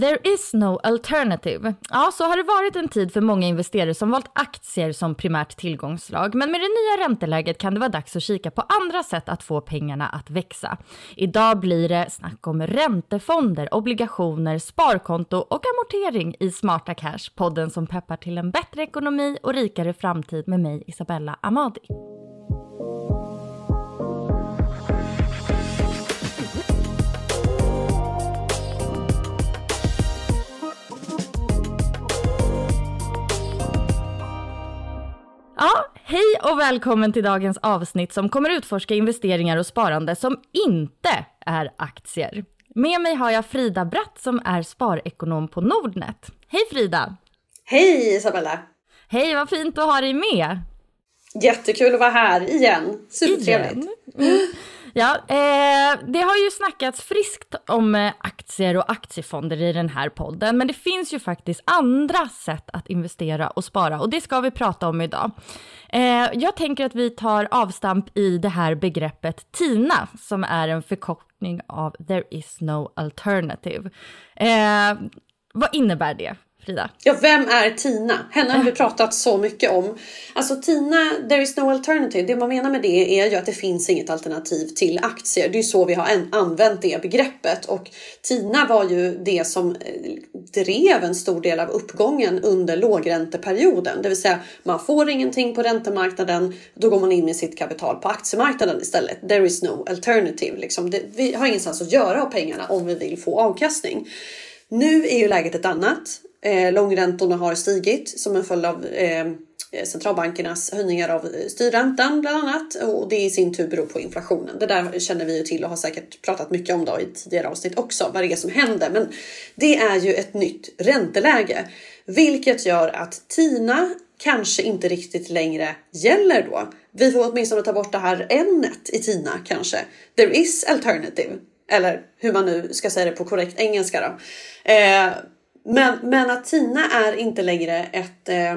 There is no alternative. Ja, så har det varit en tid för många investerare som valt aktier som primärt tillgångslag. Men med det nya ränteläget kan det vara dags att kika på andra sätt att få pengarna att växa. Idag blir det snack om räntefonder, obligationer, sparkonto och amortering i Smarta Cash, podden som peppar till en bättre ekonomi och rikare framtid med mig, Isabella Amadi. Ja, hej och välkommen till dagens avsnitt som kommer utforska investeringar och sparande som inte är aktier. Med mig har jag Frida Bratt som är sparekonom på Nordnet. Hej Frida! Hej Isabella! Hej, vad fint att ha dig med! Jättekul att vara här igen. Supertrevligt. Igen. Mm. Ja, eh, det har ju snackats friskt om eh, aktier och aktiefonder i den här podden, men det finns ju faktiskt andra sätt att investera och spara och det ska vi prata om idag. Eh, jag tänker att vi tar avstamp i det här begreppet TINA som är en förkortning av There is no alternative. Eh, vad innebär det? Frida? Ja, vem är Tina? Henne har vi pratat så mycket om. Alltså Tina, there is no alternative. Det man menar med det är ju att det finns inget alternativ till aktier. Det är så vi har använt det begreppet och Tina var ju det som eh, drev en stor del av uppgången under lågränteperioden. Det vill säga man får ingenting på räntemarknaden, då går man in med sitt kapital på aktiemarknaden istället. There is no alternative. Liksom det, vi har ingenstans att göra av pengarna om vi vill få avkastning. Nu är ju läget ett annat. Eh, långräntorna har stigit som en följd av eh, centralbankernas höjningar av styrräntan bland annat och det i sin tur beror på inflationen. Det där känner vi ju till och har säkert pratat mycket om då i tidigare avsnitt också vad det är som händer. Men det är ju ett nytt ränteläge, vilket gör att TINA kanske inte riktigt längre gäller då. Vi får åtminstone ta bort det här n i TINA kanske. There is alternative eller hur man nu ska säga det på korrekt engelska då. Eh, men, men att TINA är inte längre ett eh,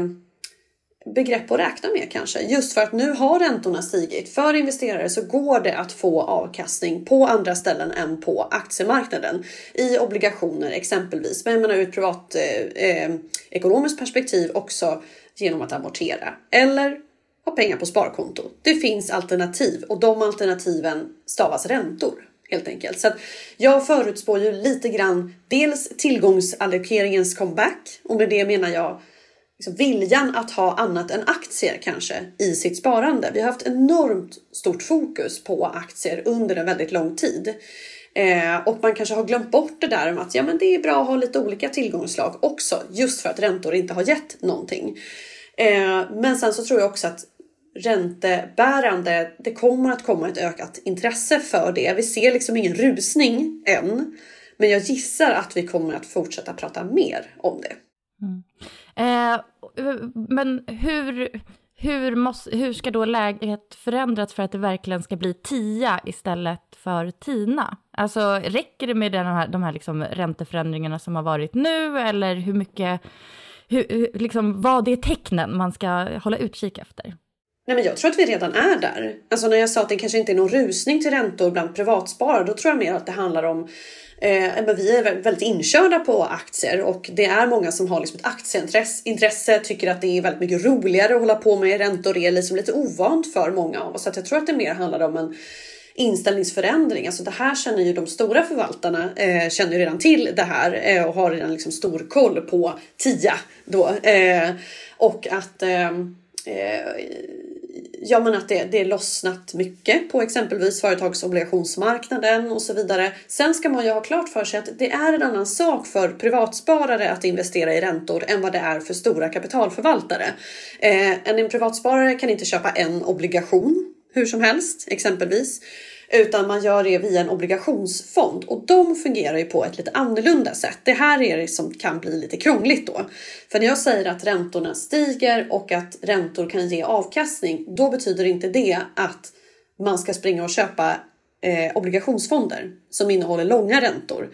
begrepp att räkna med kanske. Just för att nu har räntorna stigit. För investerare så går det att få avkastning på andra ställen än på aktiemarknaden. I obligationer exempelvis. Men menar ur ett privat eh, eh, ekonomiskt perspektiv också genom att amortera. Eller ha pengar på sparkonto. Det finns alternativ och de alternativen stavas räntor helt enkelt. Så jag förutspår ju lite grann dels tillgångsallokeringens comeback och med det menar jag liksom viljan att ha annat än aktier kanske i sitt sparande. Vi har haft enormt stort fokus på aktier under en väldigt lång tid. Eh, och man kanske har glömt bort det där om att ja, men det är bra att ha lite olika tillgångsslag också just för att räntor inte har gett någonting. Eh, men sen så tror jag också att räntebärande. Det kommer att komma ett ökat intresse för det. Vi ser liksom ingen rusning än, men jag gissar att vi kommer att fortsätta prata mer om det. Mm. Eh, men hur, hur, måste, hur ska då läget förändras för att det verkligen ska bli TIA istället för TINA? Alltså räcker det med den här, de här liksom ränteförändringarna som har varit nu eller hur mycket, hur, liksom, vad är tecknen man ska hålla utkik efter? Nej, men jag tror att vi redan är där. Alltså när jag sa att det kanske inte är någon rusning till räntor bland privatsparare, då tror jag mer att det handlar om Eh, men vi är väldigt inkörda på aktier och det är många som har liksom ett aktieintresse, tycker att det är väldigt mycket roligare att hålla på med räntor. Det är liksom lite ovant för många av oss. Så jag tror att det mer handlar om en inställningsförändring. Alltså det här känner ju de stora förvaltarna eh, känner ju redan till det här eh, och har redan liksom stor koll på TIA då. Eh, och att eh, eh, ja, men att det, det är lossnat mycket på exempelvis företagsobligationsmarknaden och så vidare. Sen ska man ju ha klart för sig att det är en annan sak för privatsparare att investera i räntor än vad det är för stora kapitalförvaltare. Eh, en privatsparare kan inte köpa en obligation hur som helst exempelvis. Utan man gör det via en obligationsfond och de fungerar ju på ett lite annorlunda sätt. Det här är det som kan bli lite krångligt då. För när jag säger att räntorna stiger och att räntor kan ge avkastning, då betyder inte det att man ska springa och köpa eh, obligationsfonder som innehåller långa räntor.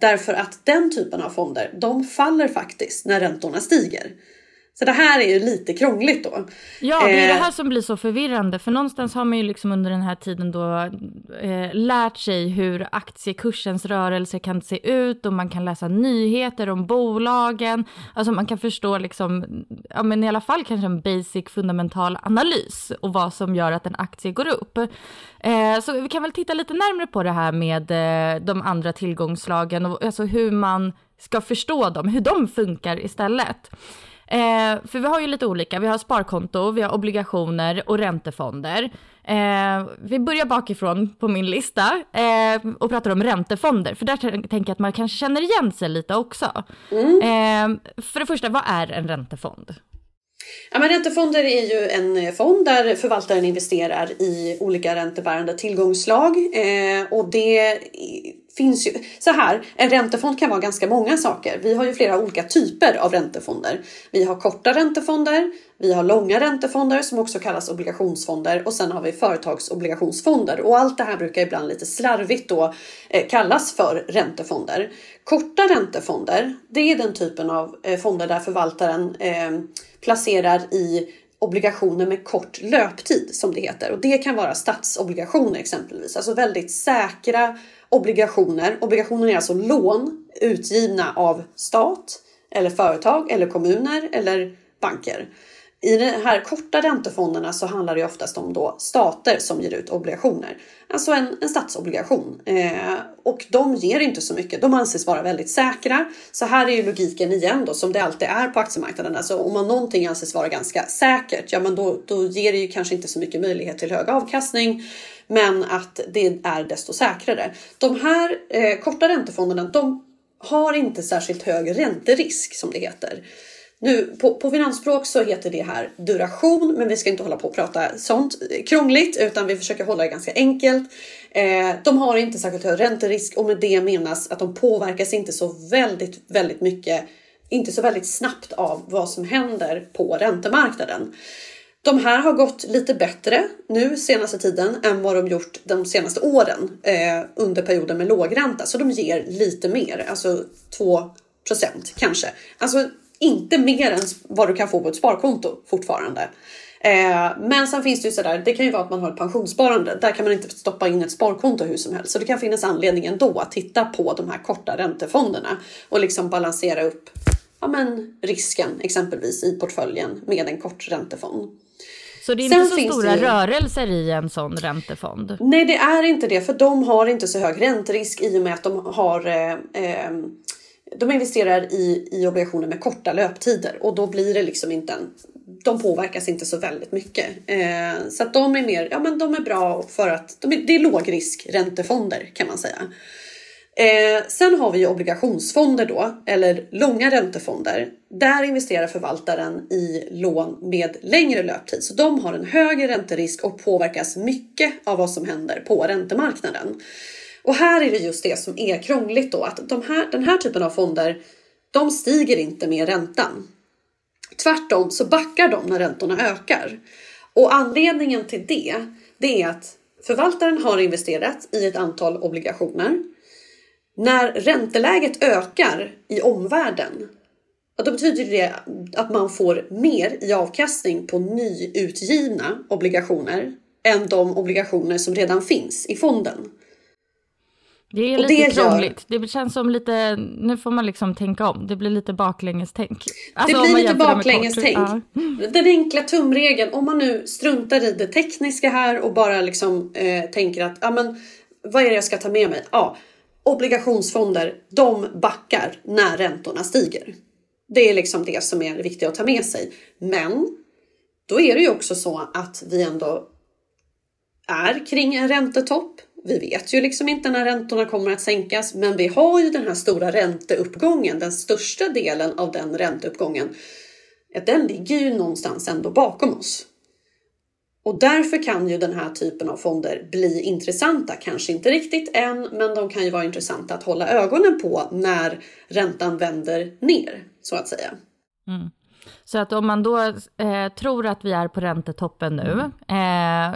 Därför att den typen av fonder, de faller faktiskt när räntorna stiger. Så det här är ju lite krångligt då. Ja, det är det eh, här som blir så förvirrande, för någonstans har man ju liksom under den här tiden då eh, lärt sig hur aktiekursens rörelser kan se ut och man kan läsa nyheter om bolagen. Alltså man kan förstå liksom, ja men i alla fall kanske en basic fundamental analys och vad som gör att en aktie går upp. Eh, så vi kan väl titta lite närmare på det här med eh, de andra tillgångslagen och alltså hur man ska förstå dem, hur de funkar istället. Eh, för vi har ju lite olika, vi har sparkonto, vi har obligationer och räntefonder. Eh, vi börjar bakifrån på min lista eh, och pratar om räntefonder, för där tänker jag att man kanske känner igen sig lite också. Mm. Eh, för det första, vad är en räntefond? Ja, men räntefonder är ju en fond där förvaltaren investerar i olika räntebärande tillgångslag eh, och det finns ju så här. En räntefond kan vara ganska många saker. Vi har ju flera olika typer av räntefonder. Vi har korta räntefonder. Vi har långa räntefonder som också kallas obligationsfonder och sen har vi företagsobligationsfonder och allt det här brukar ibland lite slarvigt då eh, kallas för räntefonder. Korta räntefonder, det är den typen av eh, fonder där förvaltaren eh, placerar i obligationer med kort löptid som det heter och det kan vara statsobligationer exempelvis, alltså väldigt säkra obligationer. Obligationer är alltså lån utgivna av stat eller företag eller kommuner eller banker. I de här korta räntefonderna så handlar det oftast om då stater som ger ut obligationer. Alltså en, en statsobligation. Eh, och de ger inte så mycket. De anses vara väldigt säkra. Så här är ju logiken igen då som det alltid är på aktiemarknaden. Alltså om man någonting anses vara ganska säkert, ja men då, då ger det ju kanske inte så mycket möjlighet till hög avkastning. Men att det är desto säkrare. De här eh, korta räntefonderna, de har inte särskilt hög ränterisk som det heter. Nu, på, på finansspråk så heter det här duration, men vi ska inte hålla på och prata sånt krångligt utan vi försöker hålla det ganska enkelt. Eh, de har inte särskilt hög ränterisk och med det menas att de påverkas inte så väldigt, väldigt mycket, inte så väldigt snabbt av vad som händer på räntemarknaden. De här har gått lite bättre nu senaste tiden än vad de gjort de senaste åren eh, under perioden med lågränta. Så de ger lite mer, alltså 2% kanske. Alltså inte mer än vad du kan få på ett sparkonto fortfarande. Eh, men sen finns det ju sådär, det kan ju vara att man har ett pensionssparande. Där kan man inte stoppa in ett sparkonto hur som helst. Så det kan finnas anledning ändå att titta på de här korta räntefonderna och liksom balansera upp ja, men risken exempelvis i portföljen med en kort räntefond. Så det är Sen inte så stora ju... rörelser i en sån räntefond? Nej, det är inte det, för de har inte så hög ränterisk i och med att de har eh, eh, de investerar i, i obligationer med korta löptider och då blir det liksom inte en, de påverkas inte så väldigt mycket. Eh, så att de är mer, ja men de är bra för att de är, det är lågrisk räntefonder kan man säga. Eh, sen har vi obligationsfonder då, eller långa räntefonder. Där investerar förvaltaren i lån med längre löptid, så de har en högre ränterisk och påverkas mycket av vad som händer på räntemarknaden. Och här är det just det som är krångligt då, att de här, den här typen av fonder, de stiger inte med räntan. Tvärtom så backar de när räntorna ökar. Och anledningen till det, det är att förvaltaren har investerat i ett antal obligationer. När ränteläget ökar i omvärlden, då betyder det att man får mer i avkastning på nyutgivna obligationer än de obligationer som redan finns i fonden. Det är lite det krångligt. Gör... Det känns som lite, nu får man liksom tänka om. Det blir lite baklänges-tänk. Alltså, det blir lite baklänges-tänk. Ja. Den enkla tumregeln, om man nu struntar i det tekniska här och bara liksom eh, tänker att, ja men vad är det jag ska ta med mig? Ja, obligationsfonder, de backar när räntorna stiger. Det är liksom det som är viktigt att ta med sig. Men då är det ju också så att vi ändå är kring en räntetopp. Vi vet ju liksom inte när räntorna kommer att sänkas, men vi har ju den här stora ränteuppgången. Den största delen av den ränteuppgången, den ligger ju någonstans ändå bakom oss. Och därför kan ju den här typen av fonder bli intressanta. Kanske inte riktigt än, men de kan ju vara intressanta att hålla ögonen på när räntan vänder ner, så att säga. Mm. Så att om man då eh, tror att vi är på räntetoppen nu, eh,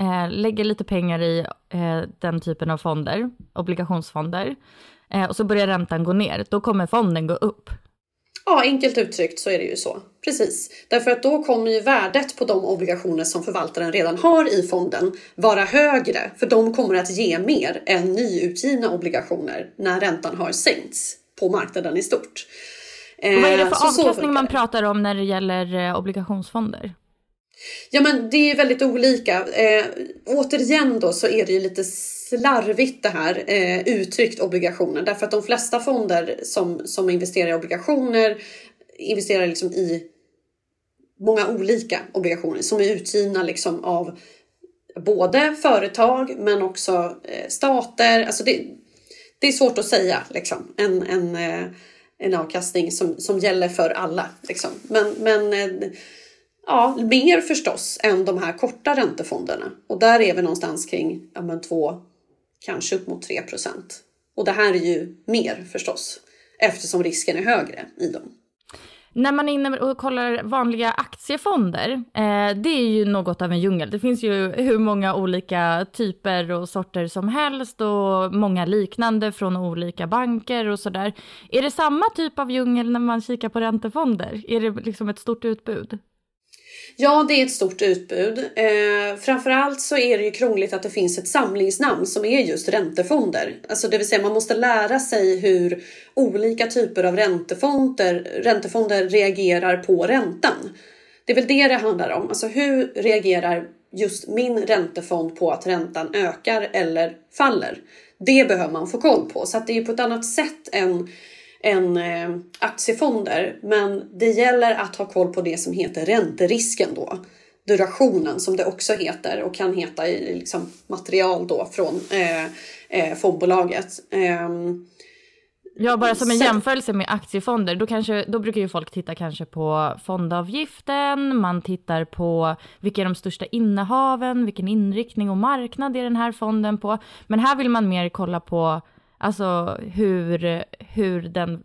eh, lägger lite pengar i eh, den typen av fonder, obligationsfonder, eh, och så börjar räntan gå ner, då kommer fonden gå upp. Ja, enkelt uttryckt så är det ju så. Precis. Därför att då kommer ju värdet på de obligationer som förvaltaren redan har i fonden vara högre, för de kommer att ge mer än nyutgivna obligationer när räntan har sänkts på marknaden i stort. Och vad är det för eh, avkastning man pratar om när det gäller eh, obligationsfonder? Ja men det är väldigt olika. Eh, återigen då så är det ju lite slarvigt det här eh, uttryckt obligationer därför att de flesta fonder som, som investerar i obligationer investerar liksom i många olika obligationer som är utgivna liksom av både företag men också eh, stater. Alltså det, det är svårt att säga liksom en, en, eh, en avkastning som, som gäller för alla. Liksom. Men, men eh, ja, mer förstås än de här korta räntefonderna. Och där är vi någonstans kring ja, men två, kanske upp mot 3. Och det här är ju mer förstås eftersom risken är högre i dem. När man är inne och kollar vanliga aktiefonder, eh, det är ju något av en djungel. Det finns ju hur många olika typer och sorter som helst och många liknande från olika banker och sådär. Är det samma typ av djungel när man kikar på räntefonder? Är det liksom ett stort utbud? Ja, det är ett stort utbud. Eh, framförallt så är det ju krångligt att det finns ett samlingsnamn som är just räntefonder. Alltså det vill säga man måste lära sig hur olika typer av räntefonder, räntefonder reagerar på räntan. Det är väl det det handlar om. Alltså hur reagerar just min räntefond på att räntan ökar eller faller? Det behöver man få koll på. Så att det är på ett annat sätt än än eh, aktiefonder. Men det gäller att ha koll på det som heter ränterisken då. Durationen som det också heter och kan heta i liksom, material då från eh, eh, fondbolaget. Eh, Ja, bara som en jämförelse med aktiefonder, då, kanske, då brukar ju folk titta kanske på fondavgiften, man tittar på vilka är de största innehaven, vilken inriktning och marknad är den här fonden på. Men här vill man mer kolla på Alltså hur, hur den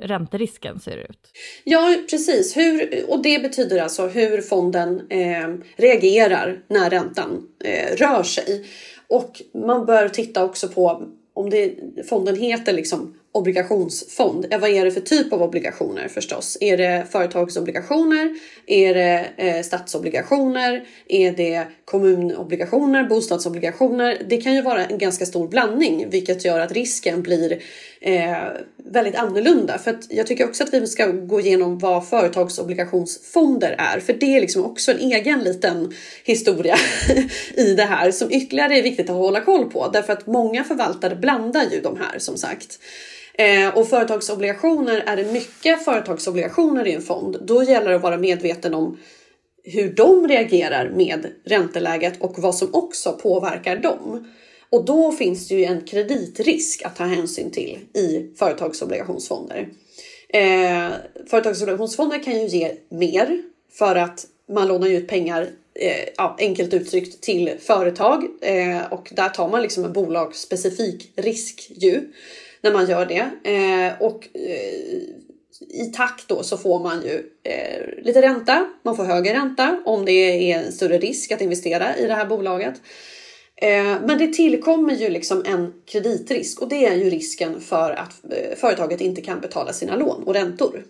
ränterisken ser ut. Ja, precis. Hur, och det betyder alltså hur fonden eh, reagerar när räntan eh, rör sig. Och man bör titta också på om det, fonden heter liksom obligationsfond. Ja, vad är det för typ av obligationer förstås? Är det företagsobligationer? Är det eh, statsobligationer? Är det kommunobligationer? Bostadsobligationer? Det kan ju vara en ganska stor blandning vilket gör att risken blir eh, väldigt annorlunda. För att jag tycker också att vi ska gå igenom vad företagsobligationsfonder är. För det är liksom också en egen liten historia i det här som ytterligare är viktigt att hålla koll på. Därför att många förvaltare blandar ju de här som sagt. Eh, och företagsobligationer, är det mycket företagsobligationer i en fond, då gäller det att vara medveten om hur de reagerar med ränteläget och vad som också påverkar dem. Och då finns det ju en kreditrisk att ta hänsyn till i företagsobligationsfonder. Eh, företagsobligationsfonder kan ju ge mer för att man lånar ut pengar eh, ja, enkelt uttryckt till företag eh, och där tar man liksom en bolagsspecifik risk ju när man gör det. Eh, och eh, i takt då så får man ju eh, lite ränta. Man får högre ränta om det är en större risk att investera i det här bolaget. Eh, men det tillkommer ju liksom en kreditrisk och det är ju risken för att eh, företaget inte kan betala sina lån och räntor.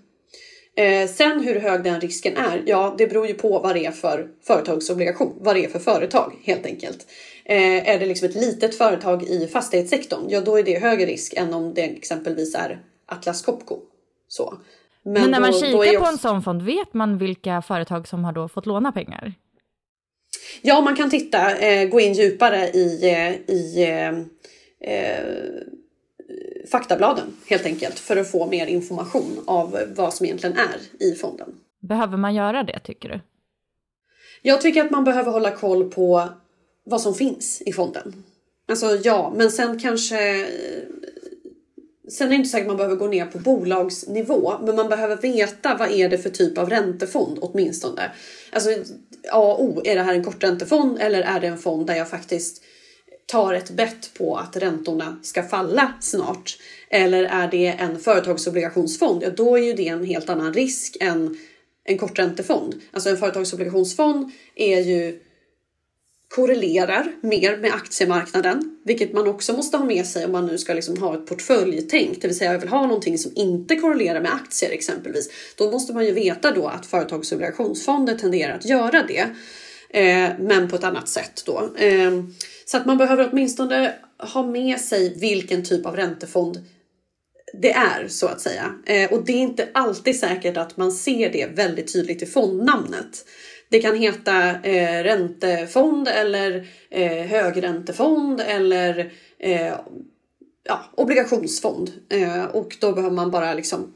Eh, sen hur hög den risken är, ja det beror ju på vad det är för företagsobligation, vad det är för företag helt enkelt. är det liksom ett litet företag i fastighetssektorn, ja då är det högre risk än om det exempelvis är Atlas Copco. Så. Men, Men när man då, kikar då också... på en sån fond, vet man vilka företag som har då fått låna pengar? Ja, man kan titta, eh, gå in djupare i, eh, i eh, eh, faktabladen helt enkelt för att få mer information av vad som egentligen är i fonden. Behöver man göra det tycker du? Jag tycker att man behöver hålla koll på vad som finns i fonden. Alltså ja, men sen kanske Sen är det inte säkert att man behöver gå ner på bolagsnivå, men man behöver veta vad är det för typ av räntefond åtminstone. Alltså A och O, är det här en korträntefond eller är det en fond där jag faktiskt tar ett bett på att räntorna ska falla snart? Eller är det en företagsobligationsfond? Ja, då är ju det en helt annan risk än en korträntefond. Alltså en företagsobligationsfond är ju korrelerar mer med aktiemarknaden, vilket man också måste ha med sig om man nu ska liksom ha ett portföljtänk, det vill säga jag vill ha någonting som inte korrelerar med aktier exempelvis. Då måste man ju veta då att företagsobligationsfonder tenderar att göra det, eh, men på ett annat sätt då. Eh, så att man behöver åtminstone ha med sig vilken typ av räntefond det är så att säga. Eh, och det är inte alltid säkert att man ser det väldigt tydligt i fondnamnet. Det kan heta eh, räntefond eller eh, högräntefond eller eh, ja, obligationsfond. Eh, och då behöver man bara liksom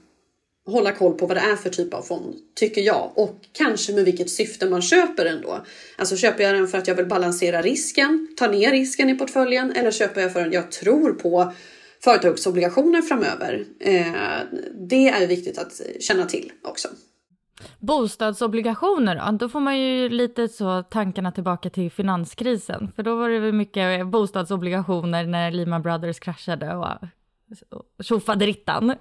hålla koll på vad det är för typ av fond, tycker jag. Och kanske med vilket syfte man köper den då. Alltså köper jag den för att jag vill balansera risken, ta ner risken i portföljen eller köper jag för att jag tror på företagsobligationer framöver. Eh, det är viktigt att känna till också. Bostadsobligationer då? Då får man ju lite så tankarna tillbaka till finanskrisen. För då var det väl mycket bostadsobligationer när Lehman Brothers kraschade och tjofaderittan.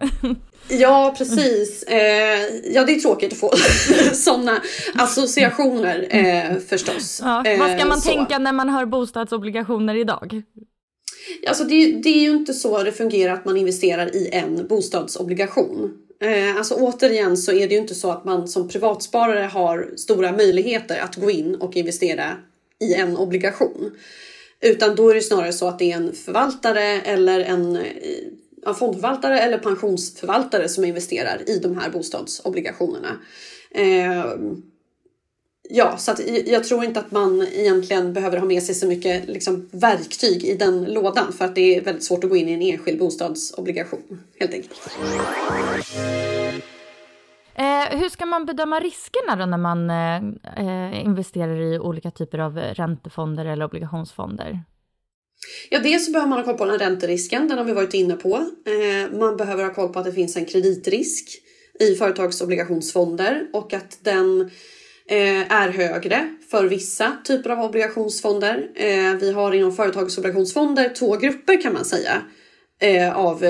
Ja, precis. Eh, ja, det är tråkigt att få sådana associationer eh, förstås. Ja, vad ska man eh, tänka när man hör bostadsobligationer idag? Alltså det, det är ju inte så det fungerar att man investerar i en bostadsobligation. Eh, alltså återigen så är det ju inte så att man som privatsparare har stora möjligheter att gå in och investera i en obligation. Utan då är det snarare så att det är en förvaltare eller en, fondförvaltare eller pensionsförvaltare som investerar i de här bostadsobligationerna. Eh, ja, så att jag tror inte att man egentligen behöver ha med sig så mycket liksom, verktyg i den lådan för att det är väldigt svårt att gå in i en enskild bostadsobligation helt enkelt. Eh, hur ska man bedöma riskerna då när man eh, eh investerar i olika typer av räntefonder eller obligationsfonder? Ja, dels så behöver man ha koll på den ränterisken, den har vi varit inne på. Eh, man behöver ha koll på att det finns en kreditrisk i företagsobligationsfonder och att den eh, är högre för vissa typer av obligationsfonder. Eh, vi har inom företagsobligationsfonder två grupper kan man säga av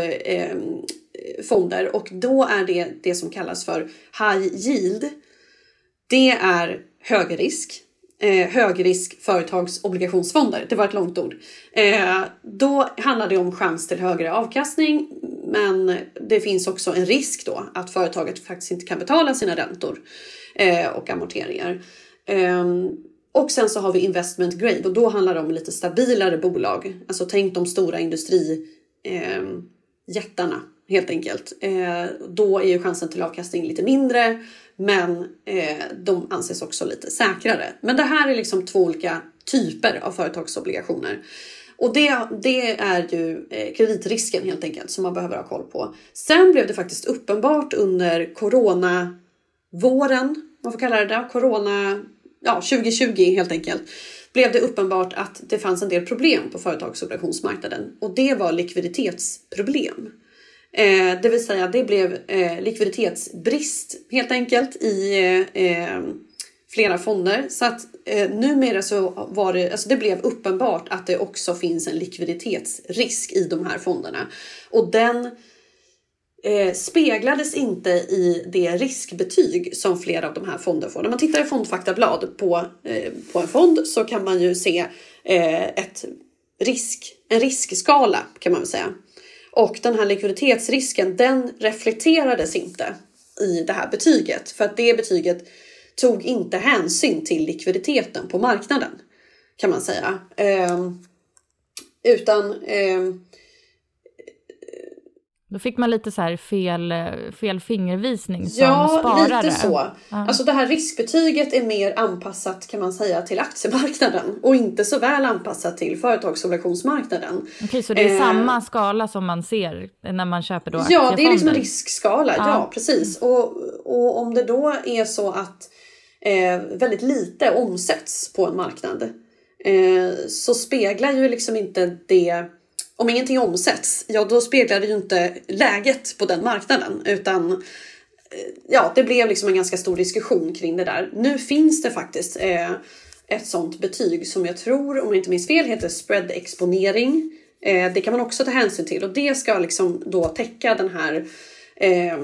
fonder och då är det det som kallas för high yield. Det är högrisk. Eh, högrisk företagsobligationsfonder. Det var ett långt ord. Eh, då handlar det om chans till högre avkastning men det finns också en risk då att företaget faktiskt inte kan betala sina räntor eh, och amorteringar. Eh, och sen så har vi investment grade och då handlar det om lite stabilare bolag. Alltså tänk de stora industrijättarna ehm, eh, helt enkelt. Eh, då är ju chansen till avkastning lite mindre men eh, de anses också lite säkrare. Men det här är liksom två olika typer av företagsobligationer. Och det, det är ju eh, kreditrisken helt enkelt som man behöver ha koll på. Sen blev det faktiskt uppenbart under coronavåren, man får kalla det där, corona, ja 2020 helt enkelt, blev det uppenbart att det fanns en del problem på företagsobligationsmarknaden och det var likviditetsproblem. Eh, det vill säga det blev eh, likviditetsbrist helt enkelt i eh, eh, flera fonder. Så att eh, numera så var det, alltså det blev uppenbart att det också finns en likviditetsrisk i de här fonderna. Och den eh, speglades inte i det riskbetyg som flera av de här fonderna får. När man tittar i fondfaktablad på, eh, på en fond så kan man ju se eh, ett risk, en riskskala kan man väl säga. Och den här likviditetsrisken den reflekterades inte i det här betyget för att det betyget tog inte hänsyn till likviditeten på marknaden kan man säga. Eh, utan eh, då fick man lite så fel, fel fingervisning som ja, sparare. Ja, lite så. Ja. Alltså det här riskbetyget är mer anpassat kan man säga till aktiemarknaden och inte så väl anpassat till företagsobligationsmarknaden. Okej, okay, så det är eh, samma skala som man ser när man köper då Ja, det är liksom en riskskala. Ja, ja precis. Och, och om det då är så att eh, väldigt lite omsätts på en marknad eh, så speglar ju liksom inte det om ingenting omsätts, ja då speglar det ju inte läget på den marknaden utan eh, ja, det blev liksom en ganska stor diskussion kring det där. Nu finns det faktiskt eh, ett sånt betyg som jag tror, om jag inte minns fel, heter spread exponering. Eh, det kan man också ta hänsyn till och det ska liksom då täcka den här eh,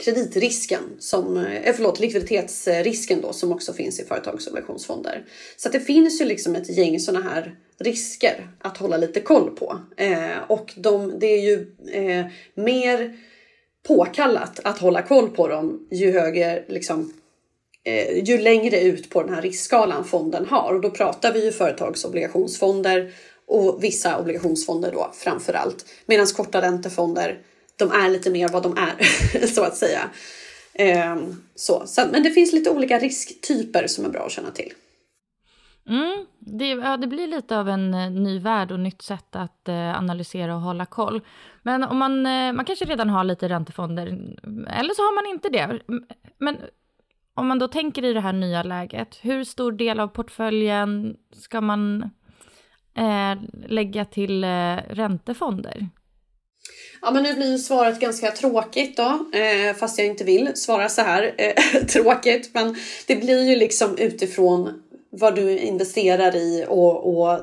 kreditrisken, som, eh, förlåt, likviditetsrisken då som också finns i företagsobligationsfonder. Så att det finns ju liksom ett gäng sådana här risker att hålla lite koll på. Eh, och de, det är ju eh, mer påkallat att hålla koll på dem ju högre, liksom, eh, ju längre ut på den här riskskalan fonden har. Och då pratar vi ju företagsobligationsfonder och vissa obligationsfonder då framför allt. Medan korta räntefonder, de är lite mer vad de är så att säga. Ehm, så, så, men det finns lite olika risktyper som är bra att känna till. Mm, det, ja, det blir lite av en eh, ny värld och nytt sätt att eh, analysera och hålla koll. Men om man, eh, man kanske redan har lite räntefonder, eller så har man inte det. Men om man då tänker i det här nya läget, hur stor del av portföljen ska man lägga till räntefonder? Ja men nu blir ju svaret ganska tråkigt då, eh, fast jag inte vill svara så här eh, tråkigt. Men det blir ju liksom utifrån vad du investerar i och, och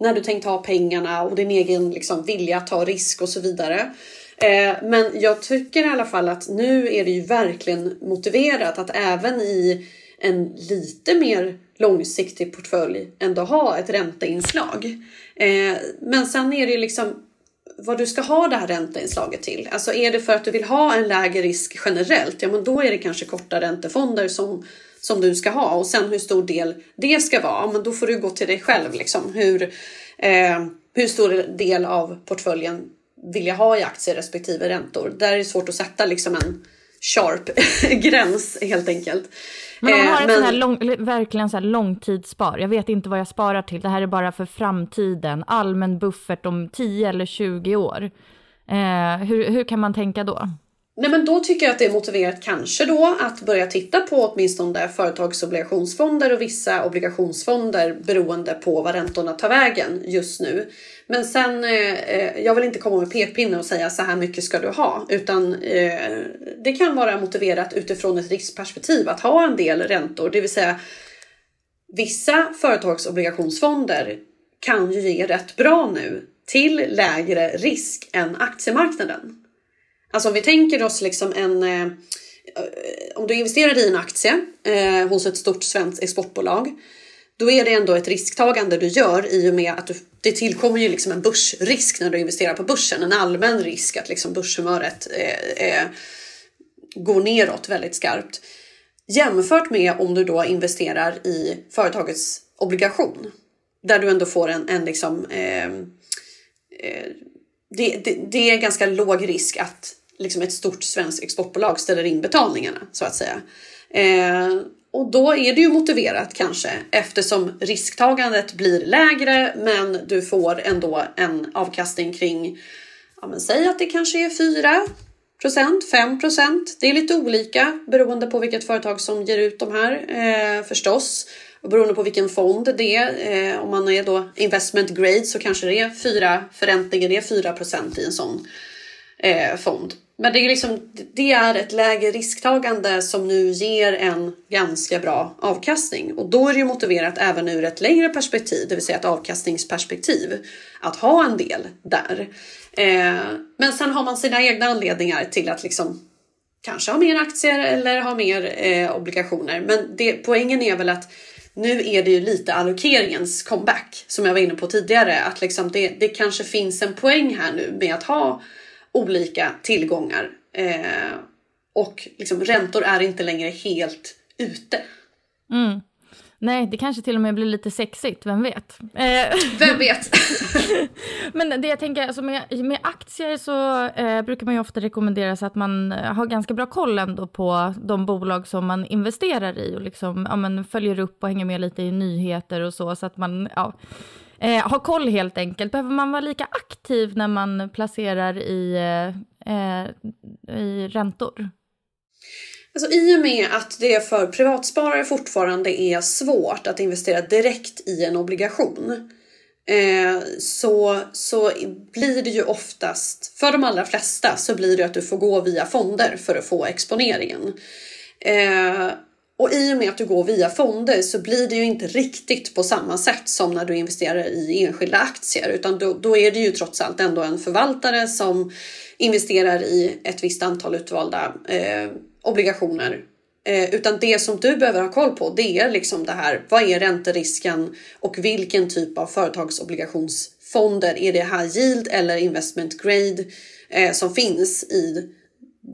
när du tänkt ha pengarna och din egen liksom, vilja att ta risk och så vidare. Eh, men jag tycker i alla fall att nu är det ju verkligen motiverat att även i en lite mer långsiktig portfölj ändå ha ett ränteinslag. Eh, men sen är det ju liksom vad du ska ha det här ränteinslaget till. Alltså är det för att du vill ha en lägre risk generellt, ja men då är det kanske korta räntefonder som som du ska ha och sen hur stor del det ska vara. Men då får du gå till dig själv liksom. Hur, eh, hur stor del av portföljen vill jag ha i aktier respektive räntor? Där är det svårt att sätta liksom en sharp gräns helt enkelt. Men om man har eh, men... här lång, verkligen så här långtidsspar, jag vet inte vad jag sparar till, det här är bara för framtiden, allmän buffert om 10 eller 20 år. Eh, hur, hur kan man tänka då? Nej men då tycker jag att det är motiverat kanske då att börja titta på åtminstone företagsobligationsfonder och vissa obligationsfonder beroende på vad räntorna tar vägen just nu. Men sen, eh, eh, jag vill inte komma med pekpinne och säga så här mycket ska du ha utan eh, det kan vara motiverat utifrån ett riskperspektiv att ha en del räntor, det vill säga vissa företagsobligationsfonder kan ju ge rätt bra nu till lägre risk än aktiemarknaden. Alltså om vi tänker oss liksom en eh, om du investerar i en aktie eh, hos ett stort svenskt exportbolag, då är det ändå ett risktagande du gör i och med att du, det tillkommer ju liksom en börsrisk när du investerar på börsen, en allmän risk att liksom börshumöret eh, eh, går neråt väldigt skarpt. Jämfört med om du då investerar i företagets obligation där du ändå får en, en liksom eh, eh det, det, det, är ganska låg risk att liksom ett stort svenskt exportbolag ställer in betalningarna så att säga. Eh, och då är det ju motiverat kanske eftersom risktagandet blir lägre men du får ändå en avkastning kring, ja men säg att det kanske är 4% 5% Det är lite olika beroende på vilket företag som ger ut de här eh, förstås. Och beroende på vilken fond det är. Eh, om man är då investment grade så kanske det är 4 förräntningen är 4 i en sån eh, fond. Men det är, liksom, det är ett lägre risktagande som nu ger en ganska bra avkastning och då är det ju motiverat även ur ett längre perspektiv, det vill säga ett avkastningsperspektiv, att ha en del där. Eh, Men sen har man sina egna anledningar till att liksom kanske ha mer aktier eller ha mer eh, obligationer. Men det, poängen är väl att nu är det ju lite allokeringens comeback som jag var inne på tidigare. Att liksom det, det kanske finns en poäng här nu med att ha olika tillgångar. Eh, och liksom räntor är inte längre helt ute. Mm. Nej, det kanske till och med blir lite sexigt, vem vet? Eh, vem vet? Men det jag tänker, alltså med, med aktier så eh, brukar man ju ofta rekommendera så att man eh, har ganska bra koll ändå på de bolag som man investerar i och liksom, ja, följer upp och hänger med lite i nyheter och så, så att man ja, eh, ha koll helt enkelt. Behöver man vara lika aktiv när man placerar i, eh, eh i räntor? Alltså, I och med att det för privatsparare fortfarande är svårt att investera direkt i en obligation eh, så, så blir det ju oftast, för de allra flesta, så blir det att du får gå via fonder för att få exponeringen. Eh, och i och med att du går via fonder så blir det ju inte riktigt på samma sätt som när du investerar i enskilda aktier utan då, då är det ju trots allt ändå en förvaltare som investerar i ett visst antal utvalda eh, obligationer. Eh, utan det som du behöver ha koll på det är liksom det här. Vad är ränterisken och vilken typ av företagsobligationsfonder? Är det high yield eller investment grade eh, som finns i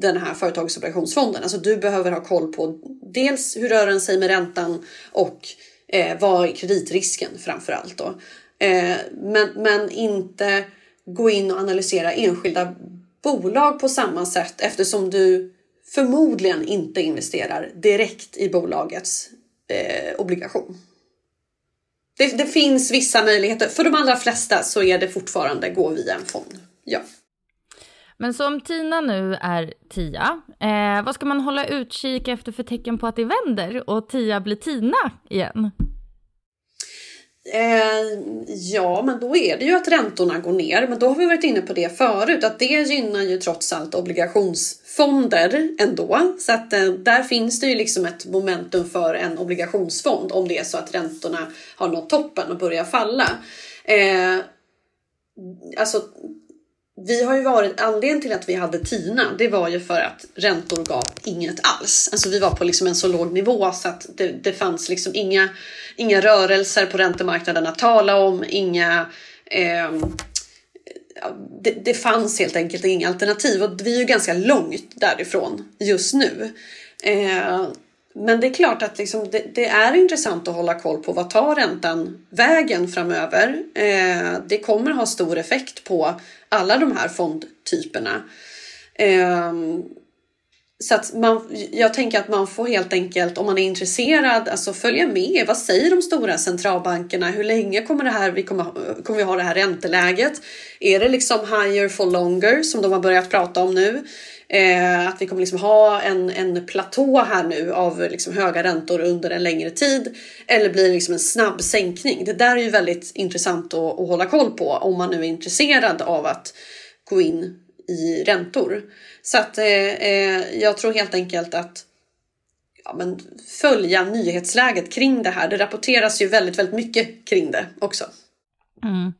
den här företagsobligationsfonden? Alltså du behöver ha koll på dels hur rör den sig med räntan och eh, vad är kreditrisken framför allt då. Eh, men, men inte gå in och analysera enskilda bolag på samma sätt eftersom du förmodligen inte investerar direkt i bolagets eh, obligation. Det, det, finns vissa möjligheter. För de allra flesta så är det fortfarande gå via en fond. Ja. Men så om Tina nu är tia, eh, vad ska man hålla utkik efter för tecken på att det vänder och tia blir Tina igen? Eh, ja, men då är det ju att räntorna går ner. Men då har vi varit inne på det förut, att det gynnar ju trots allt obligationsfonder ändå. Så att eh, där finns det ju liksom ett momentum för en obligationsfond om det är så att räntorna har nått toppen och börjar falla. Eh, alltså vi har ju varit, anledningen till att vi hade TINA, det var ju för att räntor gav inget alls. Alltså vi var på liksom en så låg nivå så att det, det fanns liksom inga, inga rörelser på räntemarknaden att tala om, inga eh, det, det, fanns helt enkelt inga alternativ och vi är ju ganska långt därifrån just nu. Eh, men det är klart att liksom det, det, är intressant att hålla koll på vad tar räntan vägen framöver. Eh, det kommer ha stor effekt på alla de här fondtyperna. Um, så att man, jag tänker att man får helt enkelt, om man är intresserad, alltså följa med. Vad säger de stora centralbankerna? Hur länge kommer, det här, vi kommer, kommer vi ha det här ränteläget? Är det liksom higher for longer som de har börjat prata om nu? Eh, att vi kommer liksom ha en, en platå här nu av liksom höga räntor under en längre tid. Eller blir det liksom en snabb sänkning? Det där är ju väldigt intressant att, att hålla koll på om man nu är intresserad av att gå in i räntor. Så att eh, eh, jag tror helt enkelt att ja, men följa nyhetsläget kring det här. Det rapporteras ju väldigt, väldigt mycket kring det också. Mm.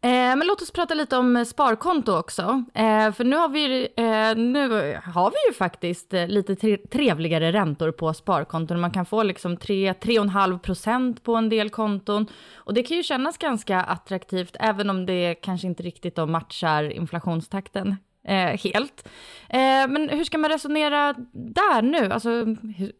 Eh, men låt oss prata lite om sparkonto också. Eh, för nu har, vi, eh, nu har vi ju faktiskt eh, lite trevligare räntor på sparkonton. Man kan få liksom 3-3,5 procent på en del konton. Och det kan ju kännas ganska attraktivt, även om det kanske inte riktigt då matchar inflationstakten eh, helt. Eh, men hur ska man resonera där nu? Alltså, hur,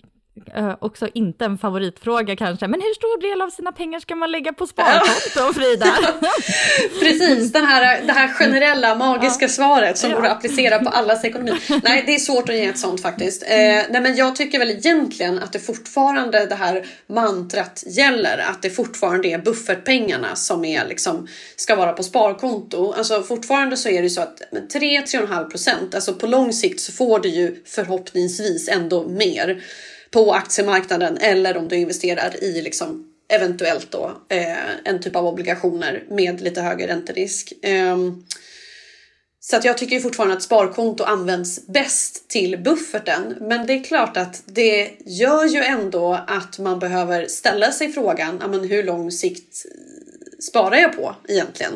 Uh, också inte en favoritfråga kanske, men hur stor del av sina pengar ska man lägga på sparkonto, Frida? Precis, den här, det här generella magiska ja. svaret som ja. går att applicera på allas ekonomi. Nej, det är svårt att ge ett sånt faktiskt. Eh, nej, men jag tycker väl egentligen att det fortfarande det här mantrat gäller, att det fortfarande är buffertpengarna som är liksom ska vara på sparkonto. Alltså fortfarande så är det så att 3-3,5 procent, alltså på lång sikt så får du ju förhoppningsvis ändå mer på aktiemarknaden eller om du investerar i liksom eventuellt då eh, en typ av obligationer med lite högre ränterisk. Eh, så att jag tycker fortfarande att sparkonto används bäst till bufferten. Men det är klart att det gör ju ändå att man behöver ställa sig frågan, hur lång sikt eh, sparar jag på egentligen?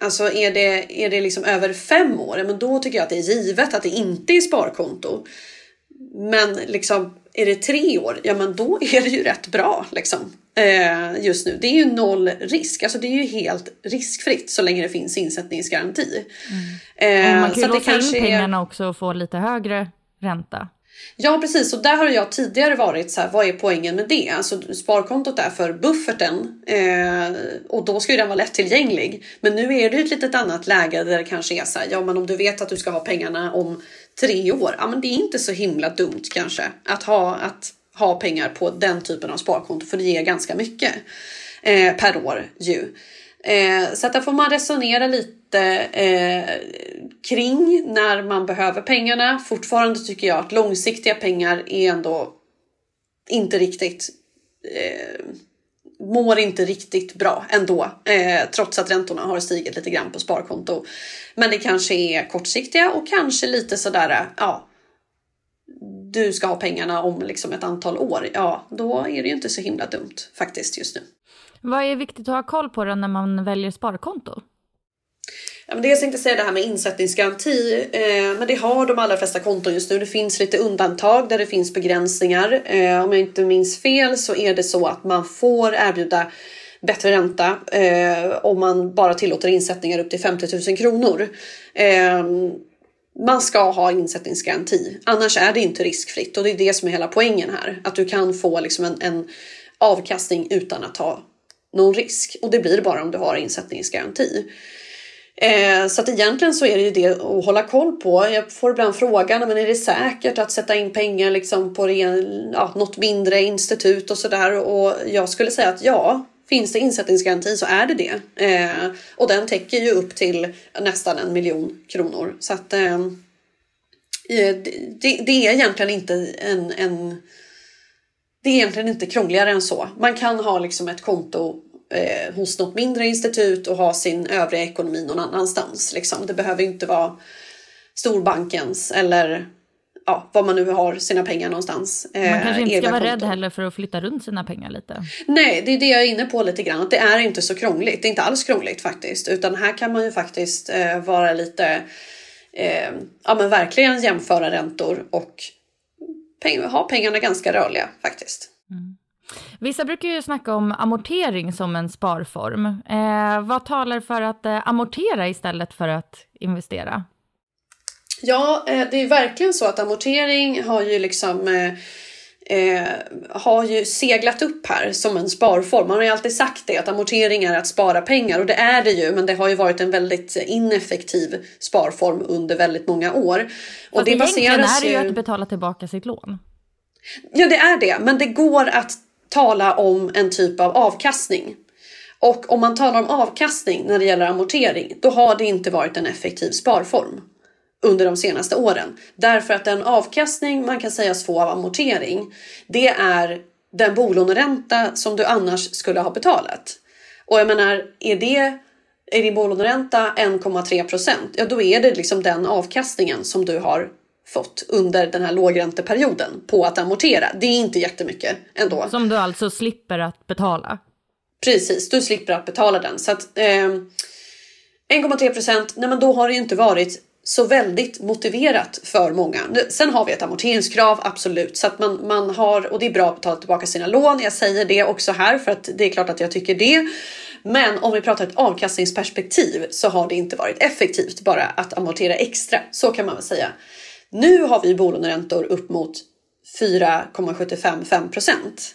Alltså är det, är det liksom över fem år, men då tycker jag att det är givet att det inte är sparkonto. Men liksom är det tre år, ja men då är det ju rätt bra liksom. Eh, just nu. Det är ju noll risk, alltså det är ju helt riskfritt så länge det finns insättningsgaranti. Mm. Eh, man kan ju låsa in pengarna också och få lite högre ränta. Ja precis och där har jag tidigare varit så här, vad är poängen med det? Alltså sparkontot är för bufferten eh, och då ska ju den vara lättillgänglig. Men nu är det ett litet annat läge där det kanske är så här, ja men om du vet att du ska ha pengarna om tre år, ja men det är inte så himla dumt kanske att ha, att ha pengar på den typen av sparkonto för det ger ganska mycket eh, per år ju. Eh, så att där får man resonera lite eh, kring när man behöver pengarna. Fortfarande tycker jag att långsiktiga pengar är ändå inte riktigt eh, mår inte riktigt bra ändå, eh, trots att räntorna har stigit lite grann på sparkonto. Men det kanske är kortsiktiga och kanske lite sådär, eh, ja, du ska ha pengarna om liksom ett antal år. Ja, då är det ju inte så himla dumt faktiskt just nu. Vad är viktigt att ha koll på då när man väljer sparkonto? Ja, men dels tänkte jag säga det här med insättningsgaranti, eh, men det har de allra flesta konton just nu. Det finns lite undantag där det finns begränsningar. Eh, om jag inte minns fel så är det så att man får erbjuda bättre ränta eh, om man bara tillåter insättningar upp till 50 000 kronor. Eh, man ska ha insättningsgaranti, annars är det inte riskfritt och det är det som är hela poängen här. Att du kan få liksom en, en avkastning utan att ta någon risk och det blir bara om du har insättningsgaranti. Eh, så att egentligen så är det ju det att hålla koll på. Jag får ibland frågan, men är det säkert att sätta in pengar liksom på ren, ja, något mindre institut och sådär? Och jag skulle säga att ja, finns det insättningsgaranti så är det det. Eh, och den täcker ju upp till nästan en miljon kronor. Så att eh, eh det, det, är egentligen inte en, en det är egentligen inte krångligare än så. Man kan ha liksom ett konto eh, hos något mindre institut och ha sin övriga ekonomi någon annanstans. Liksom. Det behöver inte vara storbankens eller ja, var man nu har sina pengar någonstans. Man kanske eh, inte ska vara rädd heller för att flytta runt sina pengar lite. Nej, det är det jag är inne på lite grann. Att det är inte så krångligt. Det är inte alls krångligt faktiskt. Utan här kan man ju faktiskt eh, vara lite, eh, ja men verkligen jämföra räntor och peng ha pengarna ganska rörliga faktiskt. Vissa brukar ju snacka om amortering som en sparform. Eh, vad talar för att eh, amortera istället för att investera? Ja, eh, det är verkligen så att amortering har ju liksom eh, eh, har ju seglat upp här som en sparform. Man har ju alltid sagt det att amortering är att spara pengar och det är det ju, men det har ju varit en väldigt ineffektiv sparform under väldigt många år. Och Fast det baseras är det ju att betala tillbaka sitt lån. Ja, det är det, men det går att tala om en typ av avkastning. Och om man talar om avkastning när det gäller amortering, då har det inte varit en effektiv sparform under de senaste åren. Därför att den avkastning man kan sägas få av amortering, det är den bolåneränta som du annars skulle ha betalat. Och jag menar, är det är din bolåneränta 1,3 procent, ja då är det liksom den avkastningen som du har fått under den här lågränteperioden på att amortera. Det är inte jättemycket ändå. Som du alltså slipper att betala? Precis, du slipper att betala den. Så att eh, 1,3 procent, nej men då har det ju inte varit så väldigt motiverat för många. Sen har vi ett amorteringskrav, absolut, så att man, man har och det är bra att betala tillbaka sina lån. Jag säger det också här för att det är klart att jag tycker det. Men om vi pratar ett avkastningsperspektiv så har det inte varit effektivt bara att amortera extra. Så kan man väl säga. Nu har vi bolåneräntor upp mot 4,755 procent.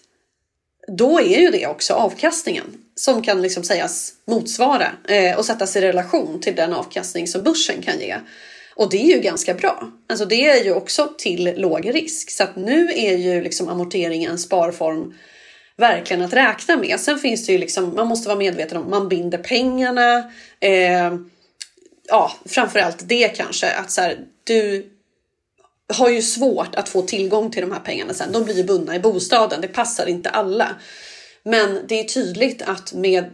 Då är ju det också avkastningen som kan liksom sägas motsvara eh, och sättas i relation till den avkastning som börsen kan ge. Och det är ju ganska bra. Alltså det är ju också till låg risk. Så att nu är ju liksom amortering en sparform verkligen att räkna med. Sen finns det ju liksom, man måste vara medveten om, man binder pengarna. Eh, ja, framförallt det kanske att så här, du har ju svårt att få tillgång till de här pengarna sen. De blir ju bundna i bostaden. Det passar inte alla. Men det är tydligt att med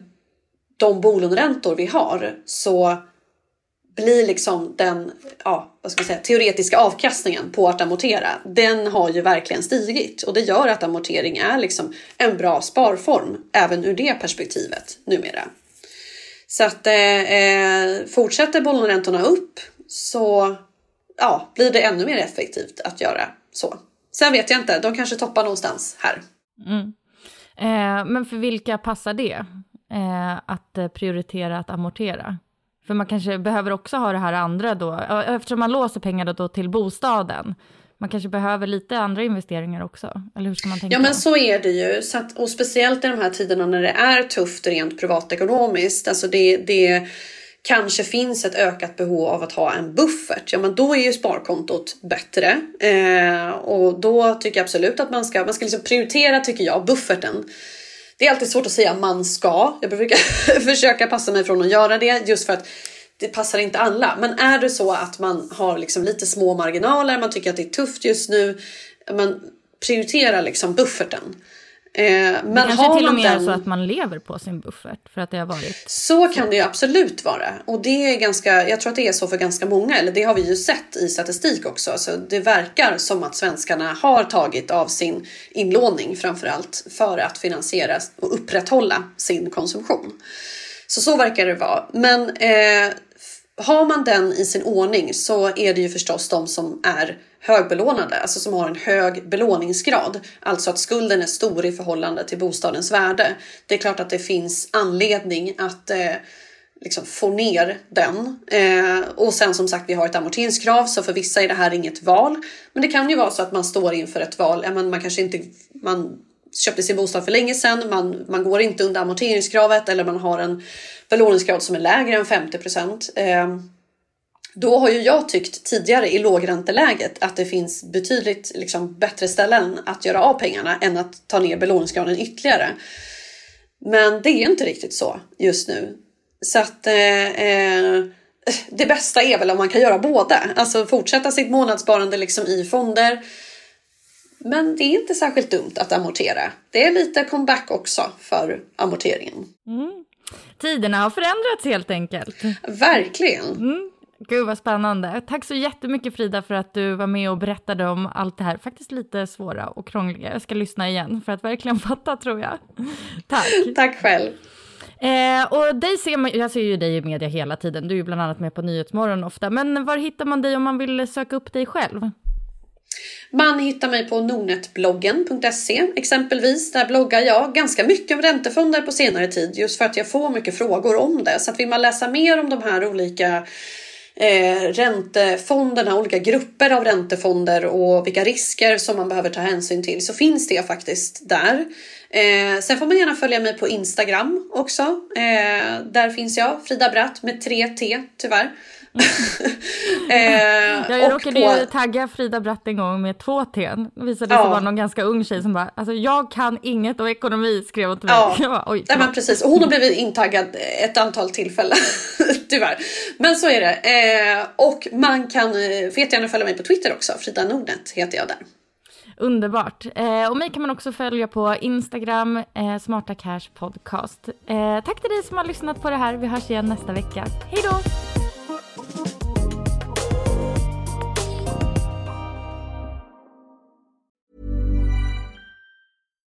de bolåneräntor vi har så blir liksom den ja, vad ska man säga, teoretiska avkastningen på att amortera, den har ju verkligen stigit och det gör att amortering är liksom en bra sparform även ur det perspektivet numera. Så att eh, eh fortsätter bolåneräntorna upp så ja, blir det ännu mer effektivt att göra så. Sen vet jag inte, de kanske toppar någonstans här. Mm. Eh, men för vilka passar det? Eh, att prioritera att amortera? För man kanske behöver också ha det här andra då, eftersom man låser pengar då till bostaden. Man kanske behöver lite andra investeringar också, eller hur ska man tänka? Ja men så är det ju, så att, och speciellt i de här tiderna när det är tufft rent privatekonomiskt. Alltså det, det kanske finns ett ökat behov av att ha en buffert. Ja men då är ju sparkontot bättre. Eh, och då tycker jag absolut att man ska, man ska liksom prioritera tycker jag, bufferten. Det är alltid svårt att säga man ska. Jag brukar försöka passa mig från att göra det just för att det passar inte alla. Men är det så att man har liksom lite små marginaler, man tycker att det är tufft just nu, men prioritera liksom bufferten. Eh, men det kanske till och med den... är så att man lever på sin buffert för att det har varit. Så kan det ju absolut vara och det är ganska. Jag tror att det är så för ganska många, eller det har vi ju sett i statistik också. Så det verkar som att svenskarna har tagit av sin inlåning framför allt för att finansiera och upprätthålla sin konsumtion. Så så verkar det vara. Men eh, har man den i sin ordning så är det ju förstås de som är högbelånade, alltså som har en hög belåningsgrad, alltså att skulden är stor i förhållande till bostadens värde. Det är klart att det finns anledning att eh, liksom få ner den. Eh, och sen som sagt, vi har ett amorteringskrav, så för vissa är det här inget val. Men det kan ju vara så att man står inför ett val. Ja, man kanske inte man köpte sin bostad för länge sedan, man, man går inte under amorteringskravet eller man har en belåningsgrad som är lägre än 50 procent. Eh, då har ju jag tyckt tidigare i lågränteläget att det finns betydligt liksom, bättre ställen att göra av pengarna än att ta ner belåningsgraden ytterligare. Men det är inte riktigt så just nu. Så att eh, eh, det bästa är väl om man kan göra båda. Alltså fortsätta sitt månadssparande liksom i fonder. Men det är inte särskilt dumt att amortera. Det är lite comeback också för amorteringen. Mm. Tiderna har förändrats helt enkelt. Verkligen. Mm. Gud vad spännande. Tack så jättemycket Frida för att du var med och berättade om allt det här, faktiskt lite svåra och krångliga. Jag ska lyssna igen för att verkligen fatta tror jag. Tack. Tack själv. Eh, och dig ser man, jag ser ju dig i media hela tiden, du är ju bland annat med på Nyhetsmorgon ofta. Men var hittar man dig om man vill söka upp dig själv? Man hittar mig på nordnetbloggen.se exempelvis. Där bloggar jag ganska mycket om räntefonder på senare tid just för att jag får mycket frågor om det. Så att vill man läsa mer om de här olika eh, räntefonderna, olika grupper av räntefonder och vilka risker som man behöver ta hänsyn till så finns det faktiskt där. Eh, sen får man gärna följa mig på Instagram också. Eh, där finns jag, Frida Bratt med 3T tyvärr. eh, jag råkade på... ju tagga Frida Bratt en gång med två T. Det visade sig ja. vara någon ganska ung tjej som bara, alltså jag kan inget om ekonomi skrev hon till mig. Ja, bara, Oj, ja men precis. Och hon har blivit intaggad ett antal tillfällen. Tyvärr. Men så är det. Eh, och man kan, eh, får jättegärna följa mig på Twitter också. Frida Nordnet heter jag där. Underbart. Eh, och mig kan man också följa på Instagram, eh, Smarta Cash Podcast. Eh, tack till dig som har lyssnat på det här. Vi hörs igen nästa vecka. Hej då!